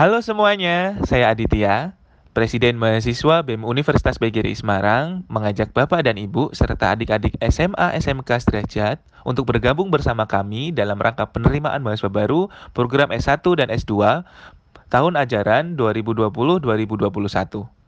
Halo semuanya, saya Aditya, Presiden Mahasiswa BEM Universitas PGRI Semarang, mengajak Bapak dan Ibu serta adik-adik SMA SMK sederajat untuk bergabung bersama kami dalam rangka penerimaan mahasiswa baru program S1 dan S2 tahun ajaran 2020-2021.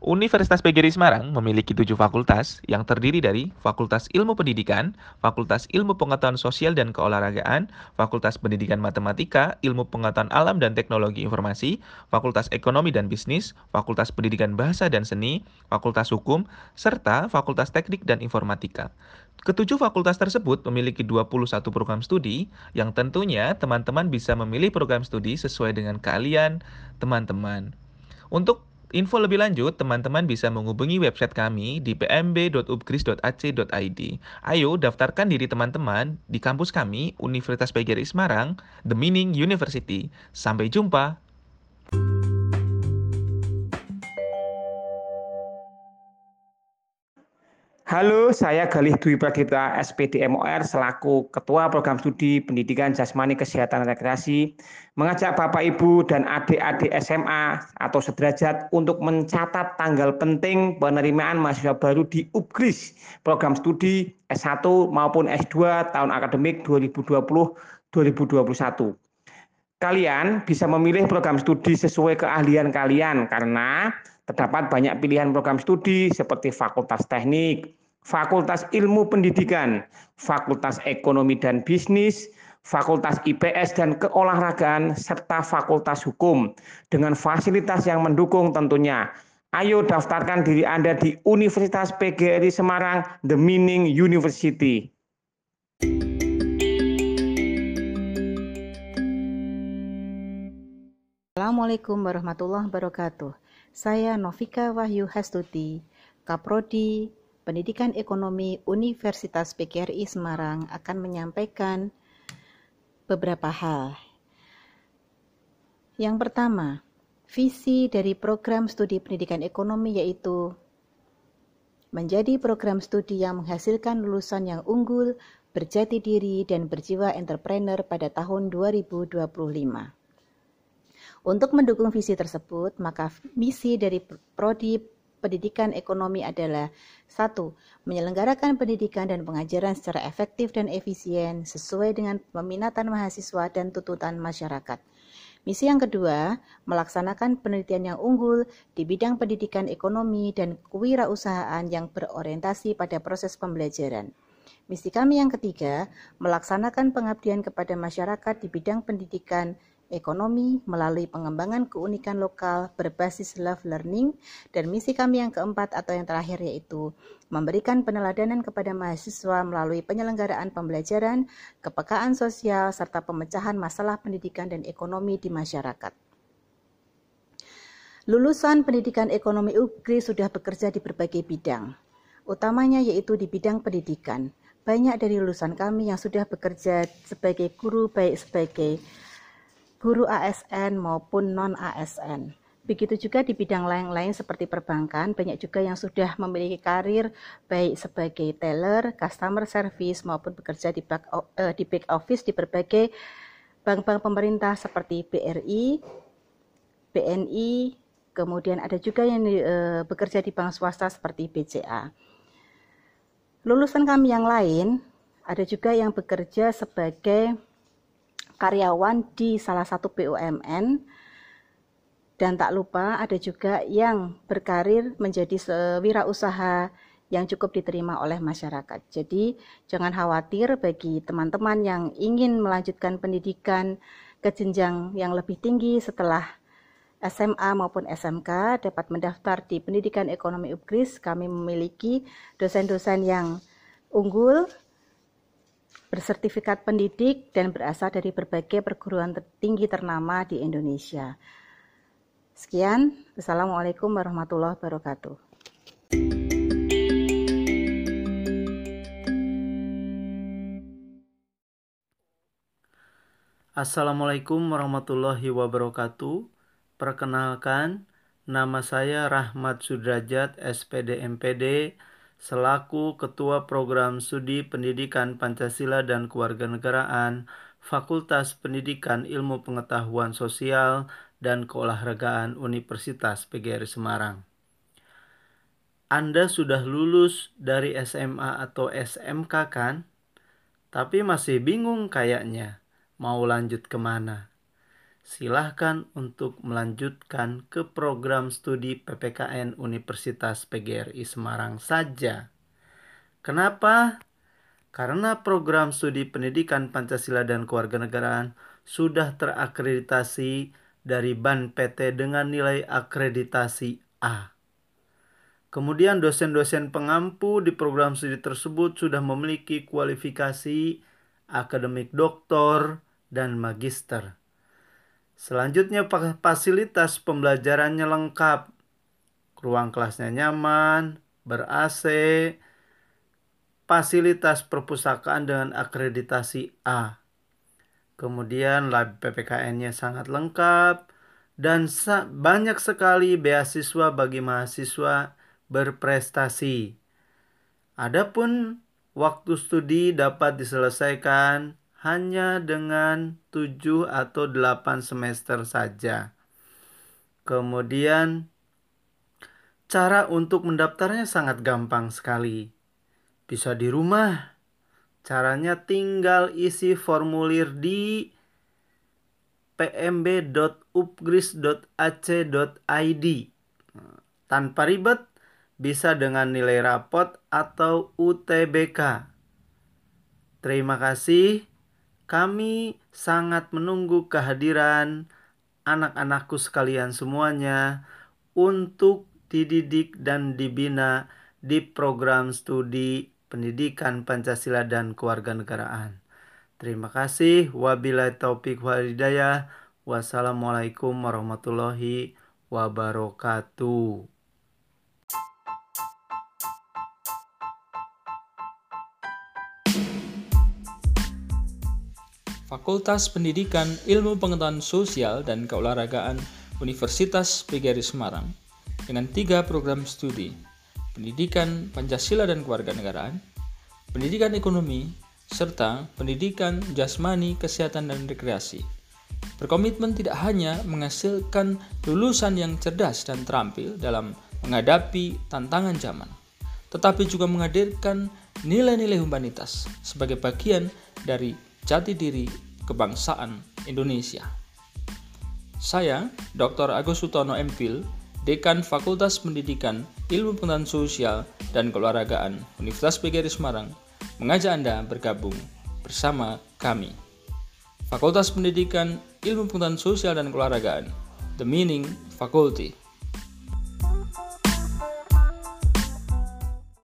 Universitas PGRI Semarang memiliki tujuh fakultas yang terdiri dari Fakultas Ilmu Pendidikan, Fakultas Ilmu Pengetahuan Sosial dan Keolahragaan, Fakultas Pendidikan Matematika, Ilmu Pengetahuan Alam dan Teknologi Informasi, Fakultas Ekonomi dan Bisnis, Fakultas Pendidikan Bahasa dan Seni, Fakultas Hukum, serta Fakultas Teknik dan Informatika. Ketujuh fakultas tersebut memiliki 21 program studi yang tentunya teman-teman bisa memilih program studi sesuai dengan keahlian teman-teman. Untuk Info lebih lanjut, teman-teman bisa menghubungi website kami di pmb.upgris.ac.id. Ayo daftarkan diri teman-teman di kampus kami, Universitas PGRI Semarang, The Meaning University. Sampai jumpa! Halo, saya Galih Dwi Pradita, SPD MOR, selaku Ketua Program Studi Pendidikan Jasmani Kesehatan Rekreasi, mengajak Bapak Ibu dan adik-adik SMA atau sederajat untuk mencatat tanggal penting penerimaan mahasiswa baru di UPGRIS, program studi S1 maupun S2 tahun akademik 2020-2021. Kalian bisa memilih program studi sesuai keahlian kalian karena terdapat banyak pilihan program studi seperti Fakultas Teknik, Fakultas Ilmu Pendidikan, Fakultas Ekonomi dan Bisnis, Fakultas IPS dan Keolahragaan, serta Fakultas Hukum dengan fasilitas yang mendukung tentunya. Ayo daftarkan diri Anda di Universitas PGRI Semarang, The Meaning University. Assalamualaikum warahmatullahi wabarakatuh. Saya Novika Wahyu Hastuti, Kaprodi Pendidikan Ekonomi Universitas PGRI Semarang akan menyampaikan beberapa hal. Yang pertama, visi dari program studi pendidikan ekonomi yaitu menjadi program studi yang menghasilkan lulusan yang unggul, berjati diri, dan berjiwa entrepreneur pada tahun 2025. Untuk mendukung visi tersebut, maka misi dari prodi pendidikan ekonomi adalah satu, menyelenggarakan pendidikan dan pengajaran secara efektif dan efisien sesuai dengan peminatan mahasiswa dan tuntutan masyarakat. Misi yang kedua, melaksanakan penelitian yang unggul di bidang pendidikan ekonomi dan kewirausahaan yang berorientasi pada proses pembelajaran. Misi kami yang ketiga, melaksanakan pengabdian kepada masyarakat di bidang pendidikan ekonomi melalui pengembangan keunikan lokal berbasis love learning dan misi kami yang keempat atau yang terakhir yaitu memberikan peneladanan kepada mahasiswa melalui penyelenggaraan pembelajaran, kepekaan sosial serta pemecahan masalah pendidikan dan ekonomi di masyarakat. Lulusan pendidikan ekonomi UGRI sudah bekerja di berbagai bidang, utamanya yaitu di bidang pendidikan. Banyak dari lulusan kami yang sudah bekerja sebagai guru baik sebagai guru ASN maupun non-ASN. Begitu juga di bidang lain-lain seperti perbankan, banyak juga yang sudah memiliki karir baik sebagai teller, customer service maupun bekerja di back, uh, di back office di berbagai bank-bank pemerintah seperti BRI, BNI, kemudian ada juga yang uh, bekerja di bank swasta seperti BCA. Lulusan kami yang lain ada juga yang bekerja sebagai karyawan di salah satu BUMN dan tak lupa ada juga yang berkarir menjadi wirausaha yang cukup diterima oleh masyarakat. Jadi jangan khawatir bagi teman-teman yang ingin melanjutkan pendidikan ke jenjang yang lebih tinggi setelah SMA maupun SMK dapat mendaftar di Pendidikan Ekonomi UPGRIS. Kami memiliki dosen-dosen yang unggul bersertifikat pendidik dan berasal dari berbagai perguruan tinggi ternama di Indonesia. Sekian, Assalamualaikum warahmatullahi wabarakatuh. Assalamualaikum warahmatullahi wabarakatuh. Perkenalkan, nama saya Rahmat Sudrajat, SPD MPD, selaku Ketua Program Studi Pendidikan Pancasila dan Kewarganegaraan Fakultas Pendidikan Ilmu Pengetahuan Sosial dan Keolahragaan Universitas PGRI Semarang. Anda sudah lulus dari SMA atau SMK kan? Tapi masih bingung kayaknya mau lanjut ke mana. Silahkan untuk melanjutkan ke program studi PPKN Universitas PGRI Semarang saja. Kenapa? Karena program studi pendidikan Pancasila dan Kewarganegaraan sudah terakreditasi dari BAN PT dengan nilai akreditasi A. Kemudian dosen-dosen pengampu di program studi tersebut sudah memiliki kualifikasi akademik doktor dan magister. Selanjutnya fasilitas pembelajarannya lengkap. Ruang kelasnya nyaman, ber-AC, fasilitas perpustakaan dengan akreditasi A. Kemudian lab PPKN-nya sangat lengkap dan banyak sekali beasiswa bagi mahasiswa berprestasi. Adapun waktu studi dapat diselesaikan hanya dengan 7 atau 8 semester saja. Kemudian cara untuk mendaftarnya sangat gampang sekali. Bisa di rumah. Caranya tinggal isi formulir di pmb.upgris.ac.id. Tanpa ribet, bisa dengan nilai rapot atau UTBK. Terima kasih. Kami sangat menunggu kehadiran anak-anakku sekalian semuanya untuk dididik dan dibina di program studi pendidikan Pancasila dan kewarganegaraan. Terima kasih. Wabillahi taufik wal. Wassalamualaikum warahmatullahi wabarakatuh. Fakultas Pendidikan Ilmu Pengetahuan Sosial dan Keolahragaan Universitas PGRI Semarang dengan tiga program studi Pendidikan Pancasila dan Kewarganegaraan, Pendidikan Ekonomi, serta Pendidikan Jasmani, Kesehatan dan Rekreasi. Berkomitmen tidak hanya menghasilkan lulusan yang cerdas dan terampil dalam menghadapi tantangan zaman, tetapi juga menghadirkan nilai-nilai humanitas sebagai bagian dari jati diri kebangsaan Indonesia. Saya, Dr. Agus Sutono MPhil, Dekan Fakultas Pendidikan, Ilmu Pengetahuan Sosial dan Keolahragaan Universitas PGRI Semarang, mengajak Anda bergabung bersama kami. Fakultas Pendidikan, Ilmu Pengetahuan Sosial dan Keolahragaan, The Meaning Faculty.